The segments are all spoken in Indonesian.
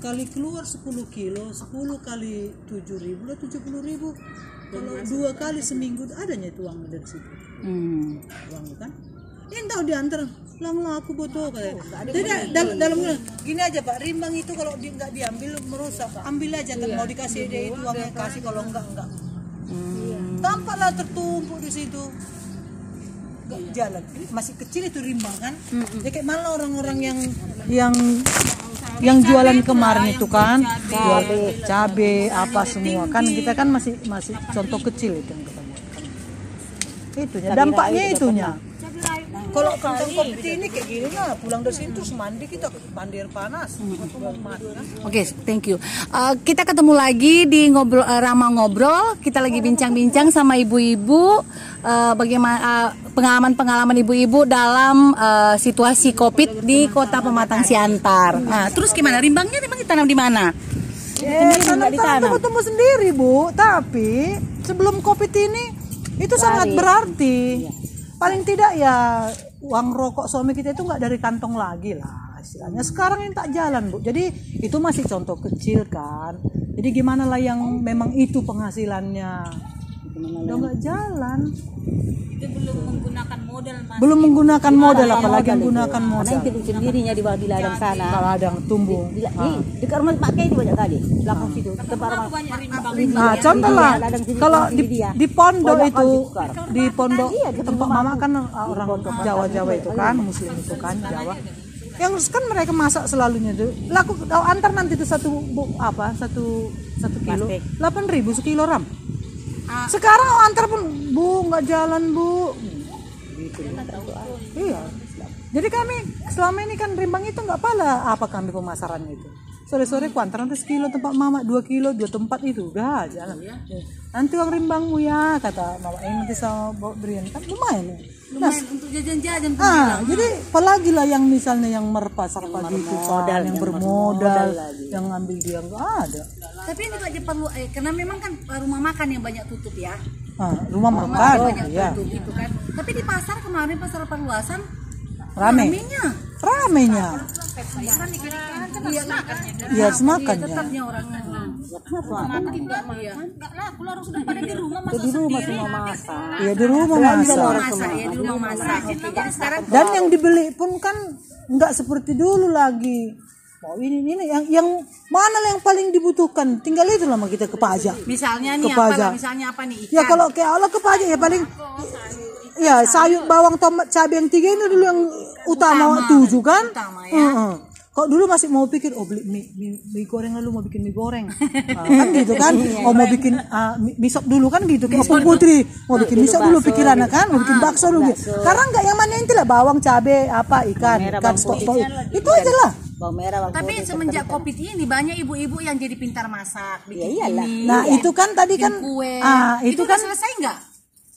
sekali keluar 10 kilo 10 kali 7 ribu lah 70 ribu. Kalau dua kali seminggu adanya itu uang dari situ. Hmm. uang kan? Ini tahu diantar. Lang lah aku butuh kayak jadi dalam dalam gini aja pak. Rimbang itu kalau di, nggak diambil merusak. Ambil aja kan mau dikasih dia itu uangnya kasih kalau enggak enggak tampaklah tertumpuk di situ. Nggak jalan. Masih kecil itu rimbang kan? Ya kayak mana orang-orang yang yang yang jualan kemarin itu kan jual cabe apa semua. Kan kita kan masih masih contoh kecil itu yang kita buat itunya dampaknya itunya kalau kentang kopi ini kayak gini lah pulang dari sini terus mandi kita mandi air panas Oke, thank you. Uh, kita ketemu lagi di ngobrol uh, Rama ngobrol. Kita lagi bincang-bincang sama ibu-ibu uh, bagaimana pengalaman-pengalaman ibu-ibu dalam uh, situasi Covid di Kota Pematang Siantar. Nah, terus gimana? Rimbangnya rimbang ditanam di mana? Eh, tanam tumbuh sendiri bu, tapi sebelum covid ini itu sangat berarti. Paling tidak ya uang rokok suami kita itu nggak dari kantong lagi lah istilahnya. Sekarang ini tak jalan bu, jadi itu masih contoh kecil kan. Jadi gimana lah yang memang itu penghasilannya? Udah nggak jalan. belum menggunakan modal apalagi menggunakan modal. Karena itu sendirinya di bawah di ladang sana. Kalau ada yang tumbuh. Di, di, di dekat rumah pakai ini banyak kali. Belakang situ. Tempat rumah. Nah, contoh lah, ladang kalau di, di pondok itu, Al Zikar. di pondok tempat mama kan orang Jawa-Jawa itu kan, Muslim itu kan Jawa. Yang kan mereka masak selalunya tuh. Laku oh, antar nanti tuh satu bu, apa satu satu kilo, delapan ribu sekilo ram. Sekarang antar pun bu nggak jalan bu. Iya. Jadi kami selama ini kan rimbang itu nggak pala apa kami pemasarannya itu. Sore-sore kuantar nanti sekilo tempat mama dua kilo dua tempat itu udah jalan. Ya. Nanti uang rimbangmu ya kata mama ini nanti sama bawa berian kan lumayan ya. Nah, Untuk jajan-jajan ah, jadi apalagi lah yang misalnya yang merpasar pagi itu modal yang bermodal, yang ngambil dia nggak ada. Tapi ini aja perlu eh, karena memang kan rumah makan yang banyak tutup ya. Ah, rumah makan, banyak ya tutup gitu kan. Tapi di pasar kemarin pasar perluasan rame, ramenya. Ramenya. Iya, Ya semakan ya. Iya. Di rumah masak. Ya di rumah masak. ya Dan yang dibeli pun kan nggak seperti dulu lagi. Oh ini ini yang yang mana yang paling dibutuhkan? Tinggal itu lah kita ke pajak. misalnya nih Ke apa pajak. misalnya apa nih ikan. Ya kalau kayak Allah ke pajak ya paling ya sayur bawang tomat cabai yang tiga ini dulu yang utama, tujuh kan? utama, ya. Heeh. Kok dulu masih mau pikir oh beli mie, mie, mie goreng lalu mau bikin mie goreng Nah, kan gitu kan oh mau bikin ah, mie, mie sop dulu kan gitu kayak Opung putri mau bikin mie sop dulu pikirannya kan mau bikin bakso dulu gitu. sekarang enggak yang mana itu lah bawang cabai apa ikan ikan stok stok itu aja lah Bawang merah, bawang Tapi semenjak covid ini banyak ibu-ibu yang jadi pintar masak, bikin Ya iyalah. ini, nah itu kan tadi kan kue. ah itu, udah kan selesai enggak?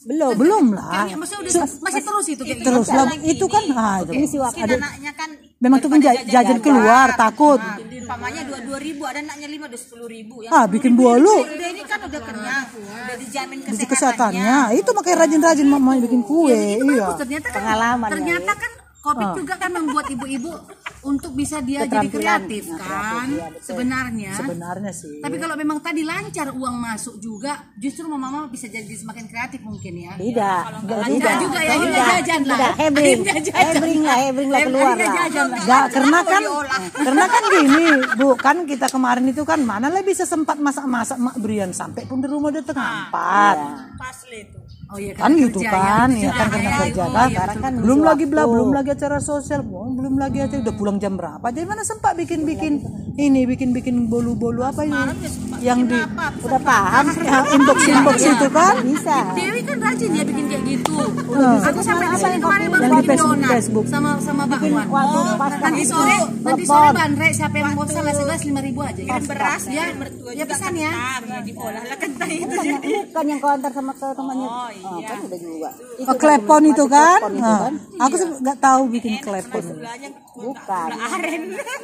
Belum. belum lah. Kayaknya maksudnya udah masih terus itu kayak terus gitu. lah. Itu kan ah itu Mungkin anaknya kan memang tuh kan ja- jajan keluar takut. Nah, umpamanya dua dua ribu, ada anaknya lima udah sepuluh ribu ya. ah bikin buah lu. Udah ini kan udah kenyang, udah dijamin di kesehatannya. kesehatannya. Itu makanya rajin-rajin mama bikin kue. Itu iya. bagus ternyata kan Pengalaman ya, ternyata kan covid juga kan membuat ibu-ibu untuk bisa dia jadi kreatif kan sebenarnya. sebenarnya sih Tapi kalau memang tadi lancar uang masuk juga, justru mama bisa jadi semakin kreatif mungkin ya. Tidak. Lancar juga ya, akhirnya jajan lah. Tidak. Hebring. Hebring lah, hebring lah keluar lah. Enggak, karena kan karena kan gini, Bu, kan kita kemarin itu kan mana lah bisa sempat masak-masak mak berian sampai pun di rumah udah tengah empat. Oh iya Kan gitu kan, ya kan karena kerja kan. Sekarang kan belum lagi bla, belum lagi acara sosial, belum belum lagi acara udah pulang jam berapa. Jadi mana sempat bikin-bikin ini, bikin-bikin bolu-bolu apa ini yang di Udah paham. ya, inbox inbox itu kan. Bisa. Dewi kan rajin ya bikin kayak gitu. Aku sampai baru Yang Facebook- donat Facebook. sama sama bakwan. Waktu pas Nanti sore, nanti sore bandre siapa yang mau pesan nasi gelas lima ribu aja. Kirim beras ya, ya pesan ya. diolah lah kentang itu. kan yang kau antar sama ke temannya. Oh, kan udah juga. Oh, klepon itu kan. Klepon itu aku sih nggak tahu bikin klepon. Bukan.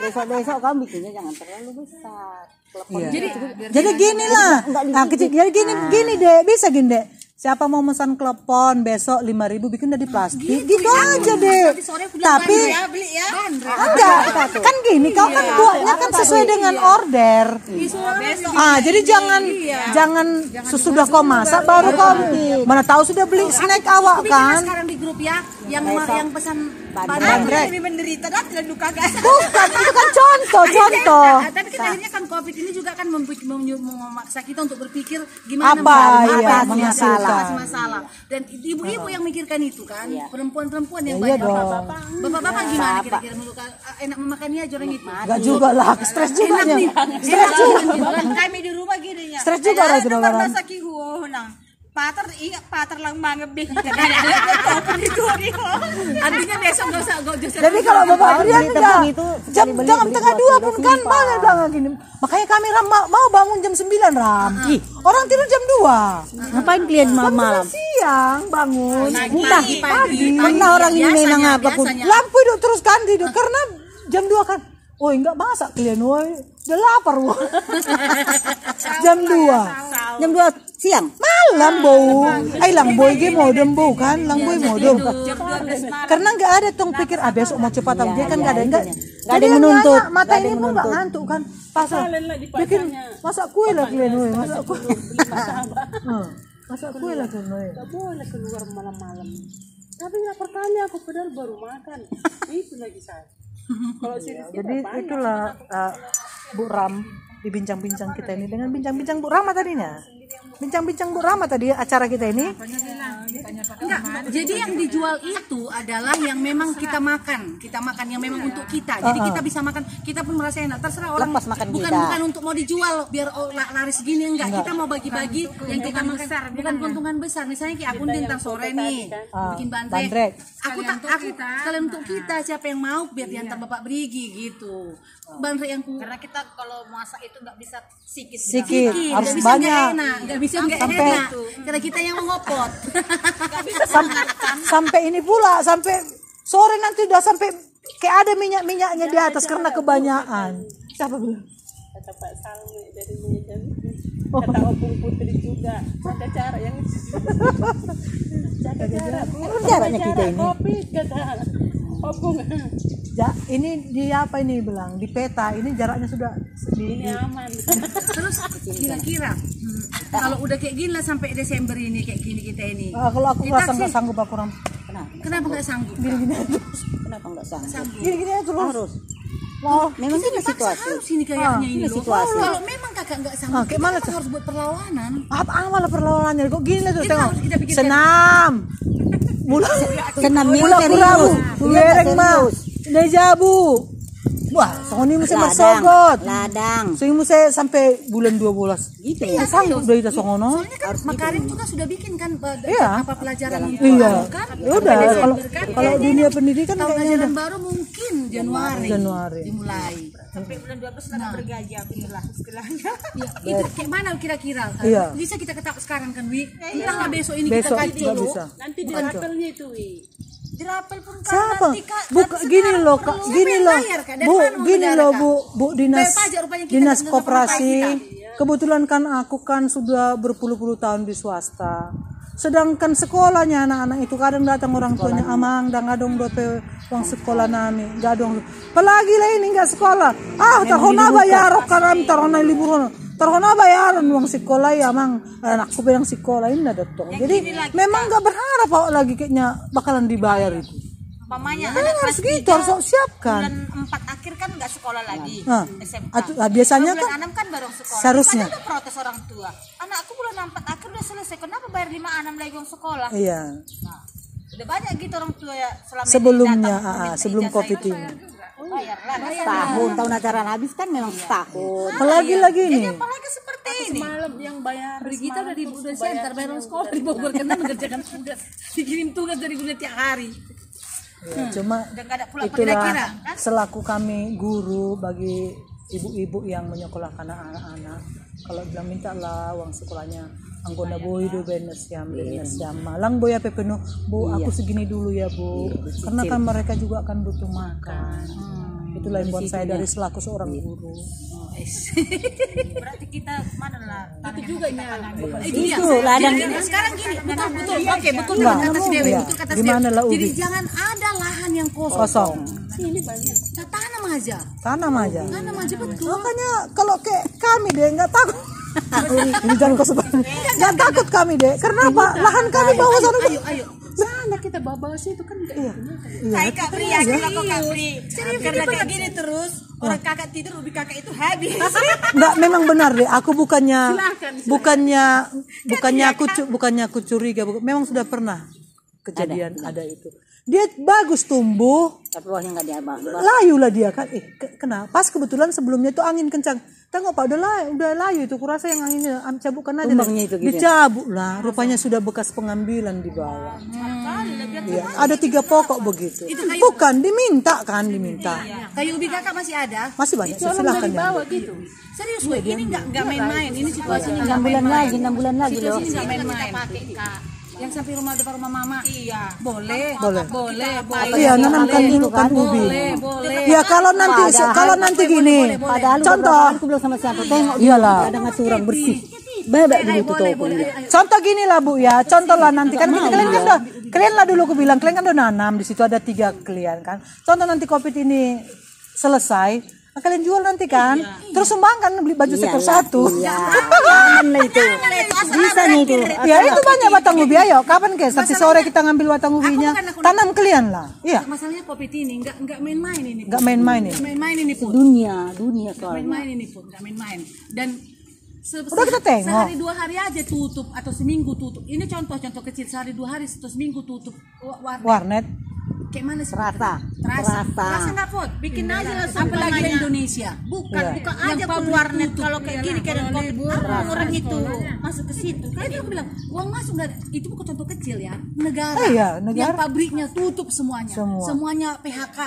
Besok-besok kamu bikinnya jangan terlalu besar. Iya. Jadi jadi gini lah. Nah, kecil, jadi gini gini deh, bisa gini deh. Siapa mau pesan klepon besok 5000 bikin dari plastik. Gitu, aja deh. Tapi beli ya. Enggak. Kan gini kau kan buatnya kan sesuai dengan order. Ah, jadi jangan jangan sesudah kau masak baru kau mana tahu sudah beli snack awak kan. Sekarang di grup ya yang yang pesan Bandrek. ini menderita dah tidak luka guys. Bukan, itu kan contoh, contoh. Nah, tapi kan akhirnya kan covid ini juga kan memaksa kita untuk berpikir gimana Apa, iya, yang menghasilkan. mengatasi masalah. Dan ibu-ibu yang mikirkan itu kan perempuan-perempuan yang Iya banyak. dong. bapak-bapak gimana kira-kira? Meluka enak memakannya aja orang itu? Enggak juga lah, stres juga enak nya. nih. Stres juga. kami di rumah gini ya Stres juga lah sudah pater ingat pater lang mga bih ada itu artinya besok nggak usah nggak usah Jadi kalau bapak tepung itu jam jam tengah dua dua pun kan banyak bilang gini. Makanya kami ram, mau bangun jam 9 ram. Ih, orang tidur jam 2 Ngapain kalian malam-malam? siang bangun. Entah, pagi. Pernah orang ini memang apa pun. biasanya. Lampu hidup terus kan tidur karena jam 2 kan. Oh enggak masak kalian woi. Udah lapar woi. jam 2. Jam 2 siang. Malam bau. Ay lang boy ge modem bau kan, lang boy modem. Karena nggak ada tong pikir ah besok mau cepat aja kan nggak ada nggak. Nggak ada menuntut. Mata Nggak ini pun nggak ngantuk kan. Pasal bikin masak kue lah kalian masak kue. Masak kue lah kalian woi. boleh keluar malam-malam. Tapi lapar kali aku padahal baru makan. Itu lagi saya. Kalau serius Jadi itulah uh, Bu Ram di bincang-bincang kita ini dengan bincang-bincang Bu Rama tadinya. Bincang-bincang Bu Rama tadi acara kita ini. Enggak, jadi yang dijual itu adalah yang memang kita makan, kita makan yang memang untuk kita. Jadi kita bisa makan, kita pun merasa enak. Terserah orang Lepas makan bukan kita. bukan untuk mau dijual biar oh, la- laris gini enggak. Kita mau bagi-bagi yang kita makan bukan keuntungan besar. Misalnya kayak aku tentang sore nih bikin bandrek. bandrek. Aku tak aku kalian untuk kita siapa yang mau biar diantar Bapak Brigi gitu. Bandrek yang ku karena kita kalau masak itu nggak bisa sikit Sikit, harus nggak bisa nggak banyak. enak, nggak bisa nggak enak. Karena kita yang mengopot. Sam- sampai ini pula sampai sore nanti udah sampai kayak ada minyak minyaknya di atas karena kebanyakan siapa bilang kata Pak Salme dari Medan. Kata Opung Putri juga. Jaga jarak yang jaga jarak. Apa jaraknya kita ini? Kopi kata Opung. ja, ini di apa ini bilang di peta ini jaraknya sudah di, Ini aman. Terus kira-kira kalau udah kayak gini lah sampai Desember ini kayak gini kita ini. Ah, kalau aku Kita rasa nggak sih- sanggup aku ram Kenapa? Kenapa nggak sanggup? gini-gini aja Kenapa enggak sanggup? gini gini aja terus Harus. mau Memang ini situasi. harus ini kayaknya ini ini loh. situasi. Kalau memang kakak nggak sanggup, Ah, kayak mana kita tuh? harus buat perlawanan. apa amal perlawanannya kok gini lah tuh Kita tengok kita senam mulai Senam ini mulai kurabu Ini bereng nggak mah serius. dejabu wah soni mesti Ladang. bersogot Ladang. sehingga mesti sampai bulan 12 Gitu ya sanggup dari kita songono Soalnya kan Makarim juga sudah bikin kan Iya. apa pelajaran untuk Iya. kan? Ya udah, kalau kan? kalau dunia pendidikan tahun kayaknya ajaran udah baru mungkin Januari. Januari. Dimulai. sampai bulan 12 sudah bergaji aku lah istilahnya Ya, itu kayak mana kira-kira? Iya. Bisa kita ketahui sekarang kan, Wi? Entahlah besok ini besok kita kaji dulu. Nanti di rapelnya itu, Wi. Pun siapa? kak buka gini loh kak gini loh. bu gini loh bu bu dinas dinas koperasi. kebetulan kan aku kan sudah berpuluh-puluh tahun di swasta sedangkan sekolahnya anak-anak itu kadang datang orang tuanya amang dan ngadong dope uang sekolah nami nggak dong apalagi lah ini nggak sekolah. Ah tahun bayar karam tahun libur tahun bayaran uang sekolah ya mang. Anakku bilang sekolah ini ada jadi memang nggak berharap lagi kayaknya bakalan dibayar itu mamanya Kan anak harus kelas gitu harus siapkan. bulan 4 akhir kan nggak sekolah lagi Nah, SMK atu- ah, biasanya bulan kan 6 kan baru sekolah. seharusnya. Ada protes orang tua. Anakku bulan 4 akhir udah selesai kenapa bayar 5 6 lagi uang sekolah? Iya. Nah udah banyak gitu orang tua ya selama ini sebelumnya datang ah, meminta sebelum ijazah covid itu, ini. bayar lah Setahun. tahun acara habis kan memang setahun. apalagi lagi nih? apalagi seperti ini. Malam yang bayar. Brigita udah di udah center bayar uang sekolah di Bogor karena mengerjakan tugas. Dikirim tugas dari guru tiap hari Ya, cuma ada pula itulah kira-kira, selaku kami guru bagi ibu-ibu yang menyekolahkan anak-anak. Kalau bilang minta lah uang sekolahnya. Anggona boy do benes yam benes yam malang boy apa penuh? Bu aku segini dulu ya bu. Karena kan mereka juga akan butuh makan. Itulah yang buat saya dari selaku seorang guru Berarti kita mana lah Itu juga ini Itu. Itu ladang sekarang gini, betul betul. Oke, betul Enggak, kata si Dewi, iya. betul kata si Dewi. Jadi jangan ada lahan yang kosong. kosong. Nah, tanam aja. tanam aja. Tanam aja betul. makanya kalau kayak kami deh nggak takut. Ini jangan kau sebut nggak takut kami deh. Karena apa lahan kami bawah sana. Ayo, ayo. Sana kita bawa situ kan enggak iya Saya Kak Pri, aku kok Kak Pri. Karena kayak gini terus, orang kakak tidur, ubi kakak itu habis. Enggak, memang benar deh. Aku bukannya bukannya bukannya aku bukannya aku curiga, memang sudah pernah kejadian ada, itu. Dia bagus tumbuh, tapi bawahnya enggak diabang. layu lah dia kan. Eh, ke- kenapa? Pas kebetulan sebelumnya itu angin kencang. Tengok Pak, udah layu, udah layu itu. Kurasa yang anginnya am cabutkan aja. Tumbangnya itu gitu ya? Dicabut lah. Rupanya sudah bekas pengambilan di bawah. Iya, ada tiga pokok begitu. Bukan diminta kan, diminta. Kayu ubi kakak masih ada? Masih banyak. Silahkan ya. bawa gitu. Serius, Wei, ini enggak enggak main-main. Ini situasinya enggak 6 bulan main-main. lagi, 6 bulan lagi loh. Situasi ini enggak main-main. Yang sampai rumah depan rumah mama. Iya. Boleh. Boleh. Boleh, boleh. Iya, nanamkan dulu kan ubi. Boleh, boleh. Ya kalau nanti kalau nanti gini, Padahal contoh, aku bilang sama siapa, tengok iyalah. ada ngacurang bersih. Bebek dulu tuh. Contoh gini lah bu ya, contoh lah nanti kan kita kalian kan udah, kalian lah dulu aku bilang kalian kan udah nanam di situ ada tiga kalian kan. Contoh nanti covid ini selesai, kalian jual nanti kan, terus sumbangkan beli baju satu satu. Iya. Itu. Bisa nih itu. Ya itu banyak batang ubi ayo. Kapan guys? Nanti sore kita ngambil batang ubinya, tanam kalian lah. Iya, Masalahnya kopi ini enggak enggak main-main ini. nggak main-main. Enggak main-main ini pun. Dunia, dunia soalnya. main-main ini pun nggak main-main dan se- Udah kita tengok. sehari dua hari aja tutup atau seminggu tutup ini contoh-contoh kecil sehari dua hari atau seminggu tutup Wa- warnet Warnet. kayak mana sih Terasa. terasa Terasa. Rasa nggak pot? Bikin aja lah apalagi di Indonesia Bukan, Iya. buka Yang aja pun warnet tutup. kalau kayak gini kayak ada ah, orang itu masuk ke situ kan aku bilang uang masuk dari itu bukan contoh kecil ya negara, Eh, iya, negara. yang pabriknya tutup semuanya Semua. semuanya PHK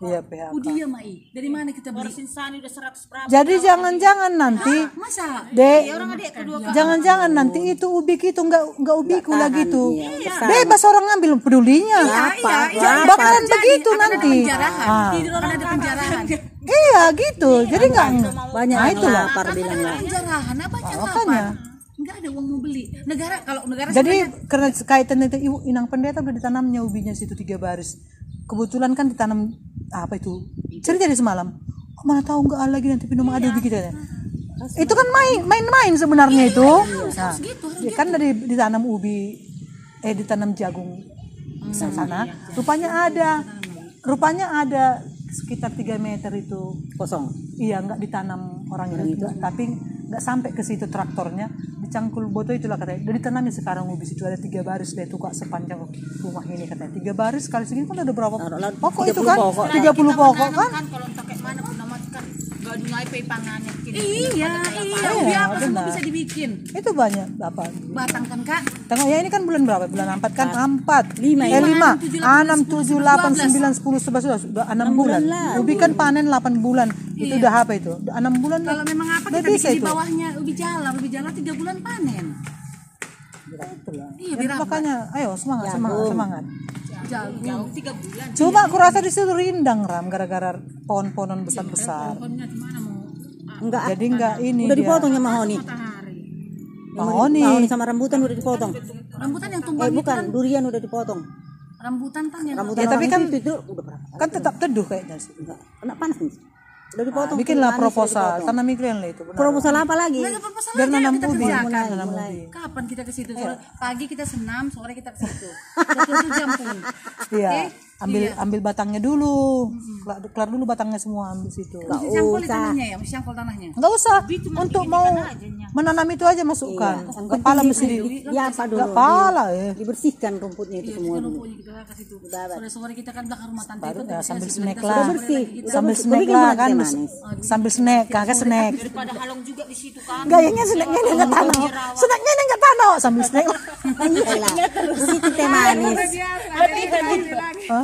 Iya PHK. Udia mai dari mana kita beli Insani udah 100 berapa Jadi jangan-jangan nanti masa Dek, orang adik kedua jangan-jangan nanti itu ubi itu nggak nggak ubiku lagi tuh. iya. Bebas orang ngambil pedulinya. iya, Bakalan begitu nanti. penjarahan Ah. orang ada penjarahan Iya gitu. Jadi nggak Banyak Nah, yang itulah. lapar bilang lah. penjarahan apa Makanya. nggak ada uang mau beli negara kalau negara Jadi karena kaitan itu ibu inang pendeta udah ditanamnya ubinya situ tiga baris. Kebetulan kan ditanam apa itu? Cerita di semalam. Oh, mana tahu nggak lagi nanti minum ada ubi kita ya. Itu kan main main-main sebenarnya itu. Nah, ya kan dari ditanam ubi eh ditanam jagung di sana. Rupanya ada. Rupanya ada sekitar 3 meter itu Kosong. Iya, nggak ditanam orang itu, tapi nggak sampai ke situ traktornya dicangkul boto itulah katanya. Udah ditanamnya sekarang ubi situ ada tiga baris deh tuh kak sepanjang rumah ini katanya. Tiga baris kali segini kan ada berapa Taruhlah pokok 30 itu kan? pokok. 30 pokok kan? kan kalau kayak mana pun kan gak dungai pe pangannya kini iya iya ubi apa semua bisa dibikin Itu banyak apa? batang kan kak Tengok ya ini kan bulan berapa? Bulan empat kan? Empat. Lima Eh lima. Enam, tujuh, delapan, sembilan, sepuluh, sebelas, sudah sudah enam bulan. Ubi kan panen 8 bulan. Itu udah apa itu? Udah enam bulan. kalau memang apa Udah kita bisa bikin di itu. bawahnya ubi jalan ubi jalan tiga bulan panen iya Ya, makanya, ayo semangat, semangat, semangat. jagung tiga bulan Coba aku rasa di situ rindang ram gara-gara pohon-pohonan besar-besar. Enggak. Jadi enggak ini Udah dia. dipotongnya mahoni. Mahoni. Mahoni sama rambutan udah dipotong. rambutan yang tumbuh Eh bukan, durian udah dipotong. rambutan kan yang Rambutan Ya, tapi kan- itu, itu udah berapa? Kan tetap teduh kayaknya sih. Enggak. Kena panas nih. Udah dipotong. Bikinlah Manis udah proposal, dipotong. tanam iklan lah itu. benar. Proposal apa lagi? proposal Biar nanam kita ubi, kapan kita ke situ Sore- pagi kita senam sore kita ke situ satu jam pun Iya. Ambil ambil batangnya dulu. Kelar, kelar dulu batangnya semua ambil situ. di tanahnya ya mesti cangkul tanahnya Enggak usah. Untuk mau menanam itu aja masukkan. Kepala mesti di Ya apa dulu? kepala ya. Dibersihkan rumputnya itu semua dulu. Pokoknya kita ke situ sore sore kita kan belakang rumah tante itu Ya, sambil snack sudah lah. bersih. Sambil snack lah kan. Sambil snack, kagak snack. pada halong juga di situ kan Gayanya snacknya ini enggak tanah. Snacknya ini enggak tanah sambil snack lah. Iyalah. Bersih teh manis.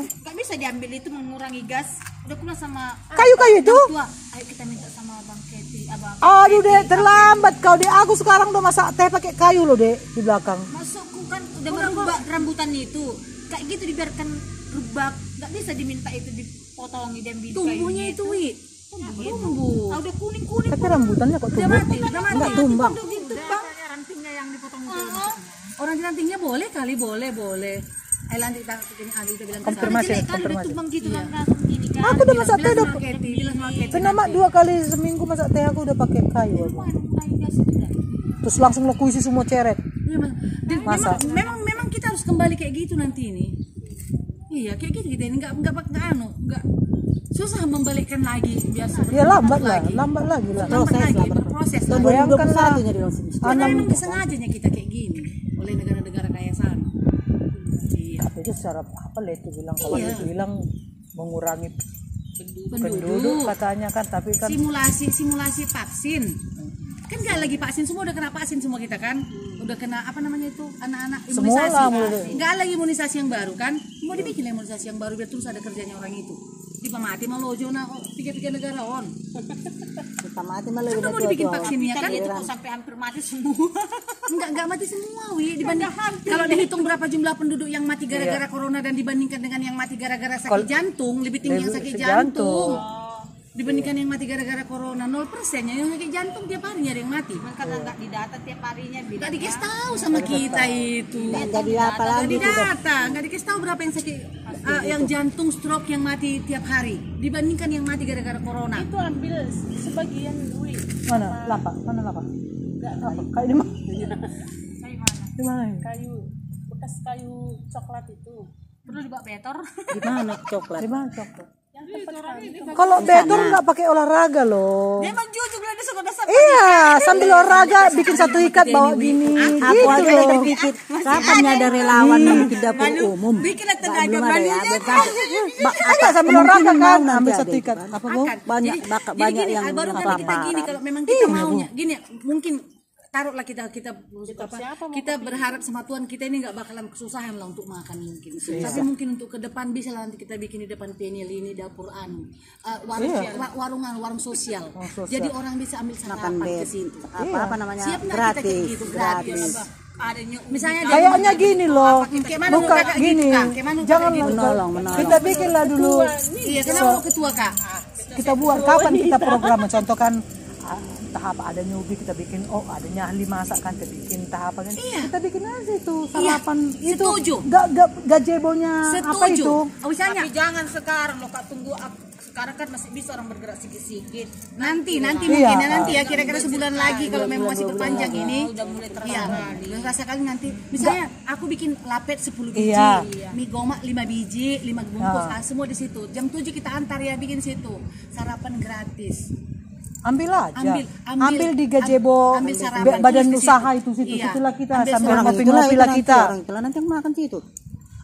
Hah? gak bisa diambil itu mengurangi gas. Udah pernah sama Kayu-kayu itu? tua. Ayo kita minta sama bang Keti abang Aduh dek, terlambat kau dek. Aku sekarang udah masak teh pakai kayu loh dek di belakang. masukku kan udah merubah rambutan itu. Kayak gitu dibiarkan rubak nggak bisa diminta itu dipotong diambil tumbuhnya itu wi? Tumbuh. Ah, udah kuning kuning Tapi rambutannya kok udah tumbuh. mati udah mati. Enggak tumbang. Rantingnya yang dipotong itu orang rantingnya boleh kali boleh boleh Ali bilang Konfirmasi, konfirmasi. gitu kan langsung gini kan Aku udah masak teh udah. Keti Kenapa dua kali seminggu masak teh aku udah pakai kayu Terus langsung lo kuisi semua ceret. Iya, Mas. Dan Masa? memang, memang kita harus kembali kayak gitu nanti ini. Iya, kayak gitu kita ini nggak nggak nggak anu, nggak susah membalikkan lagi biasa. Ya lambat lah, lambat lagi lah. Lambat lagi berproses. Tahun lah. 2021 nya dia langsung. Karena memang kesengajanya kita kayak gini oleh negara-negara kaya sana. Iya. Tapi itu secara apa lah itu bilang kalau Iya. itu bilang mengurangi penduduk. Penduduk. katanya kan tapi kan simulasi simulasi vaksin. Kan nggak lagi vaksin semua udah kena vaksin semua kita kan. Udah kena apa namanya itu anak-anak imunisasi. nggak lagi imunisasi yang baru kan. Mau dibikin imunisasi yang baru biar terus ada kerjanya orang itu. Pamati mau lojo na tiga-tiga negara on. Kita mati malah kan mau dibikin vaksinnya kan itu sampai hampir mati semua nggak nggak mati semua wi dibanding kalau dihitung berapa jumlah penduduk yang mati gara-gara corona dan dibandingkan dengan yang mati gara-gara sakit jantung lebih tinggi yang sakit jantung. dibandingkan yang mati gara-gara corona 0% persennya yang sakit jantung tiap harinya ada yang mati. Karena nggak didata tiap harinya nggak bilang dikasih tahu sama kita itu. Jadi apa lagi tuh didata nggak dikasih tahu berapa yang sakit eh, yang jantung stroke yang mati tiap hari dibandingkan yang mati gara-gara corona. Itu ambil sebagian duit. mana? Lapak mana lapak apa di mana? Kayak mana? Di mana? Ini? Kayu bekas kayu coklat itu. perlu dibawa betor. Di mana coklat? Di mana coklat? Kalau betul nggak pakai olahraga loh. Memang jujur lah dia suka dasar Iya, sambil olahraga bikin satu ikat bawa gini. Aku aja udah terpikir, kapan ada relawan bikin dapur umum? bikin tenaga Belum ada ya, Ada sambil olahraga kan, ambil satu ikat. Apa bu? Banyak, banyak gini, yang baru yang kali kita kelaparan. gini kalau memang kita maunya. Gini mungkin taruhlah kita kita apa, kita berharap sama Tuhan kita ini nggak bakalan kesusahan lah untuk makan mungkin. Tapi mungkin untuk ke depan bisa lah nanti kita bikin di depan penil ini dapur anu. Uh, warung wa- warungan warung sosial. jadi orang bisa ambil sarapan ke situ. Apa apa namanya? siap nggak kita gitu? Gratis. adanya misalnya Kayaknya gini loh, bukan gini. gitu, Jangan kakak gitu? menolong, Kita bikin lah dulu. iya kenapa lo ketua kak? Kita buat. Kapan kita program? Contohkan tahap ada nyubi kita bikin oh adanya ahli masak kan kita bikin tahap kan? Kita bikin aja itu sarapan itu. Setuju. gak gak gazebonya apa itu? Setuju Oh, tapi jangan sekarang lo kak tunggu ap- sekarang kan masih bisa orang bergerak sedikit-sedikit nanti nanti Iya. mungkin ya nanti ya kira-kira sebulan lagi kalau memang masih berpanjang ini. Udah mulai terasa iya. kali nanti. Misalnya aku bikin lapet 10 biji Iya. mie gomak 5 biji 5 bungkus. Ah, semua di situ. Jam 7 kita antar ya bikin situ. Sarapan gratis ambil aja. Ambil, ambil, ambil, di gazebo ambil sarapan. Ba- badan usaha situ. itu situ. Iya. situlah kita Ambil sambil ngopi-ngopi lah kita. orang itulah nanti yang makan situ.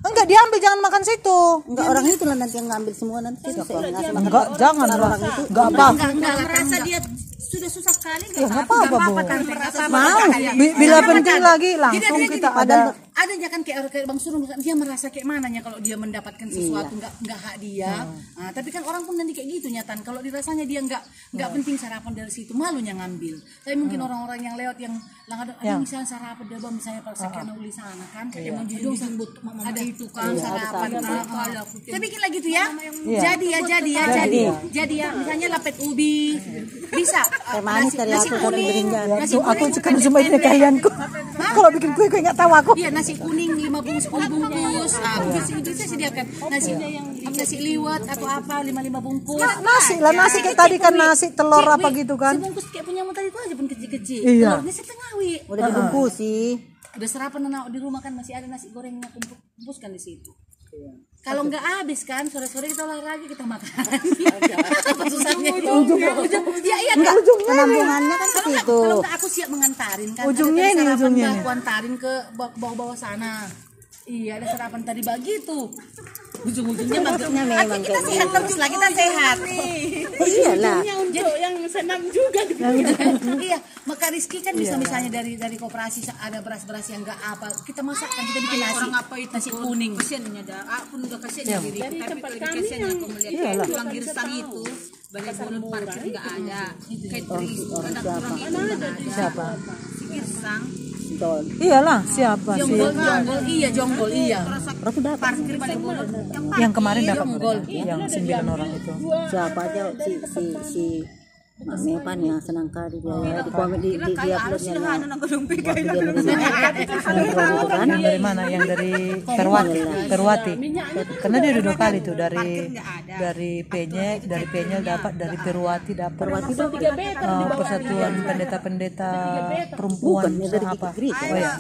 Enggak diambil jangan makan situ. Enggak orang itulah nanti yang ngambil semua nanti makan enggak jangan lah. enggak apa enggak enggak lah kan merasa enggak. dia sudah susah sekali ya enggak apa-apa mau Bi- bila penting lagi langsung kita gini, ada adanya kan kayak kayak bang Surung dia merasa kayak mananya kalau dia mendapatkan sesuatu nggak nggak hak dia. Nah, tapi kan orang pun nanti kayak gitu nyatan. Kalau dirasanya dia nggak nggak penting sarapan dari situ malunya ngambil. Tapi mungkin orang-orang yang lewat yang lang ada ada misalnya sarapan dia bang misalnya pas sekian uli sana kan emang jujur sambut ada itu kan sarapan. ah, ah. kita bikin lagi tuh ya. Jadi ya jadi ya jadi jadi. ya. Misalnya lapet ubi. Bisa ah, nasi aku kuning. nasi aku kuning kan cuma ini kalianku kalau bikin kue kue nggak tahu aku Iya nasi kuning lima bungkus sepuluh bungkus. Ah, bisa bisa sediakan nasi nasi liwet atau apa lima lima bungkus. Nah, nasi lah nasi kayak tadi kan nasi telur apa gitu kan Sebungkus kayak punya tadi itu aja pun kecil-kecil. Iya. Telurnya setengah wi. udah dibungkus sih Udah sarapan anak di rumah kan masih ada nasi gorengnya kumpul kumpuskan di situ. Kalau nggak habis kan sore-sore kita olahraga kita makan. Apa susahnya itu? Ujung, ya iya kan. penampungannya kan ke nggak, situ kalau nggak aku siap mengantarin kan. Ujungnya ini, ujungnya. Aku antarin ke ba- bawah-bawah sana. Iya, ada sarapan tadi begitu. Ujung-ujungnya maksudnya memang kita sehat terus lah, kita sehat. iyalah Untuk yang senam juga. iya, maka Rizky kan bisa misalnya dari dari koperasi ada beras-beras yang enggak apa, kita masakkan, kita bikin nasi. orang apa itu nasi kuning. kasiannya dah aku pun udah kasian ya diri. Tapi lebih kasian aku melihat kayak tulang girsang itu banyak bulan parkir nggak ada. Catering ada tulang itu ada siapa si girsang Sinton. Iyalah, siapa sih? Jonggol, jonggol, iya jonggol, iya. Berapa dapat? Parkir. Yang Yang kemarin dapat jonggol. berapa? Yang sembilan orang itu. Siapa aja si si si Mami apa nih yang senang kali dia ya di komen di dia dari kan. Yang dari mana? Yang dari Perwati, Perwati. Karena dia udah dua kali tuh dari dari Penyek, dari Penyel dapat, dari Perwati dapat. Perwati dapat. persatuan pendeta-pendeta perempuan. Apa? Oh ya,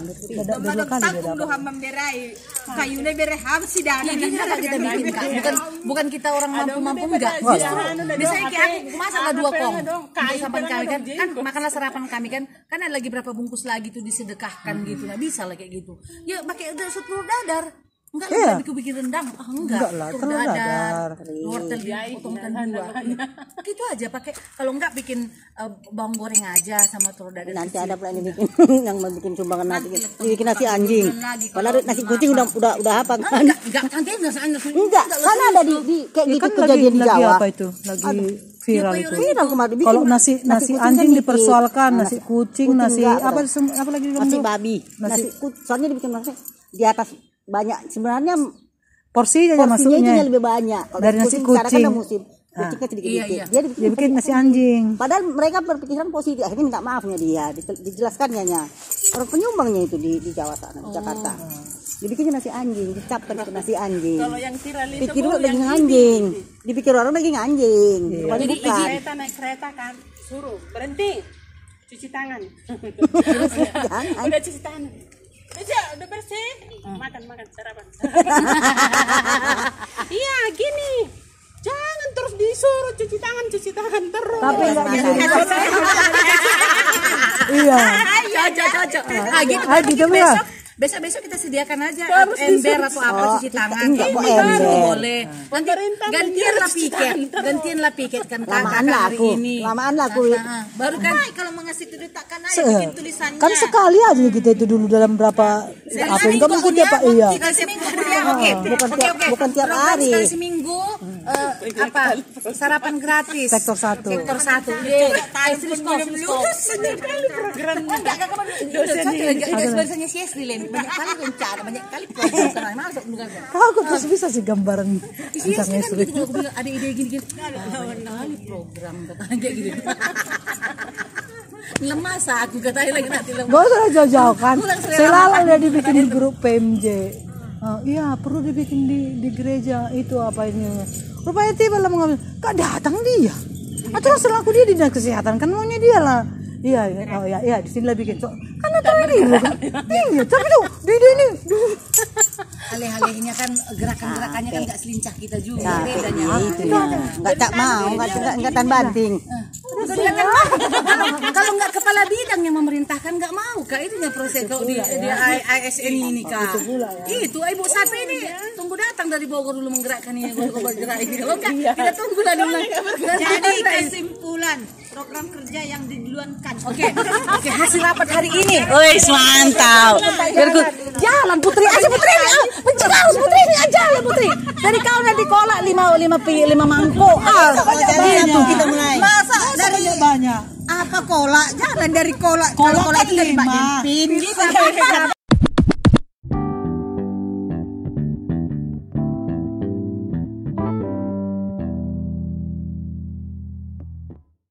dua kali dia dapat. hamam berai. Kayunya bere ham si dana. Gini lah kita bikin kak, bukan bukan kita orang mampu-mampu enggak. Justru misalnya kayak aku masa ada dua kong, untuk sarapan kami kan, kan makanlah sarapan kami kan, kan ada lagi berapa bungkus lagi tuh disedekahkan gitu, nah bisa lah kayak gitu. Ya pakai udah telur dadar, enggak lah bikin bikin rendang, ah enggak, Enggak lah, telur dadar. wortel dipotongkan dua, gitu aja pakai. Kalau enggak bikin eh, bawang goreng aja sama telur dadar. Nanti ada pula yang bikin yang mau bikin sumbangan nasi, bikin nasi anjing. Padahal nasi kucing udah udah udah apa? Kan? Enggak, enggak nanti enggak enggak Enggak, kan ada di, di kayak gitu Kan kejadian di lagi Jawa. apa itu? Lagi viral itu. Viral kemarin bikin Kalau nasi nasi kucing kan anjing dipersoalkan, nasi kucing, kucing nasi enggak, apa apa lagi nasi babi. Nasi, kut- soalnya dibikin nasi di atas banyak sebenarnya Porsinya aja porsinya masuknya. itu lebih banyak. Kalau Dari nasi kan kucing. ada musim. Kucingnya sedikit Iya, iya. Dia dibikin, Dia bikin nasi anjing. Padahal mereka berpikiran positif. Akhirnya minta maafnya dia, di- dijelaskannya nya. Orang penyumbangnya itu di, di Jawa sana, di Jakarta. Dibikinnya nasi anjing, dicapkan itu nasi anjing. Kalau yang viral itu Pikir daging anjing. Dipikir orang daging anjing. Rupanya bukan. kereta naik kereta kan suruh berhenti cuci tangan Jangan. udah cuci tangan udah udah bersih makan makan sarapan iya gini jangan terus disuruh cuci tangan cuci tangan terus Tapi enggak. Iya. Cocok, cocok. Ah, gitu. Ah, gitu, besok, Mbak. besok, besok kita sediakan aja ember atau apa cuci tangan. enggak mau baru ember. boleh. Nanti gantian lah piket, gantian lah piket kan Lamaan lah aku. ini. Lamaan lah aku. Nah, baru kan kalau mengasih itu takkan aja bikin tulisannya Kan sekali aja kita itu dulu dalam berapa apa kamu ikut ya Pak? Iya. ya, bukan Oke, tiap- bukan tiap hari. Sekali seminggu eh, apa? Sarapan gratis. Sektor satu. Sektor satu. Banyak kali aku terus bisa sih gambaran tentang kan istri. gitu ada ide gini-gini. Banyak kali program kayak gitu. Lemah sa aku katanya lagi nanti lemah. Gak usah jauh-jauh kan. Selalu udah dibikin di grup PMJ. Oh, iya perlu dibikin di di gereja itu apa ini. Rupanya tiba lah mengambil. Kak datang dia. Atau selaku dia di dinas kesehatan kan maunya dia lah. Iya, iya, oh iya, iya, di sini lah bikin. So, karena tadi kan. Iya, tapi tuh di ini. Alih-alihnya kan gerakan-gerakannya kan nggak selincah kita juga Nah, bedanya. iya itu ya. Enggak tak mau, enggak enggak enggak tan banting. Kan kalau nggak kepala bidang yang memerintahkan nggak mau kak itu yang proses kalau di di ASN ini kak itu ibu sapi ini tunggu datang dari Bogor dulu menggerakkan ini untuk bergerak ini kalau enggak kita tunggu lah dulu jadi kesimpulan program kerja yang diluankan Oke, oke hasil rapat hari ini. Wih, mantap. Good. Jalan Putri, aja Putri. Ah, Mencegah Putri ini aja jalan Putri. Dari kau nanti kolak lima lima pi lima mangkok. Ah, Iya tuh kita mulai. masa dari banyak. apa kolak jangan dari kolak kalau kolak itu dari Pak Jempin gitu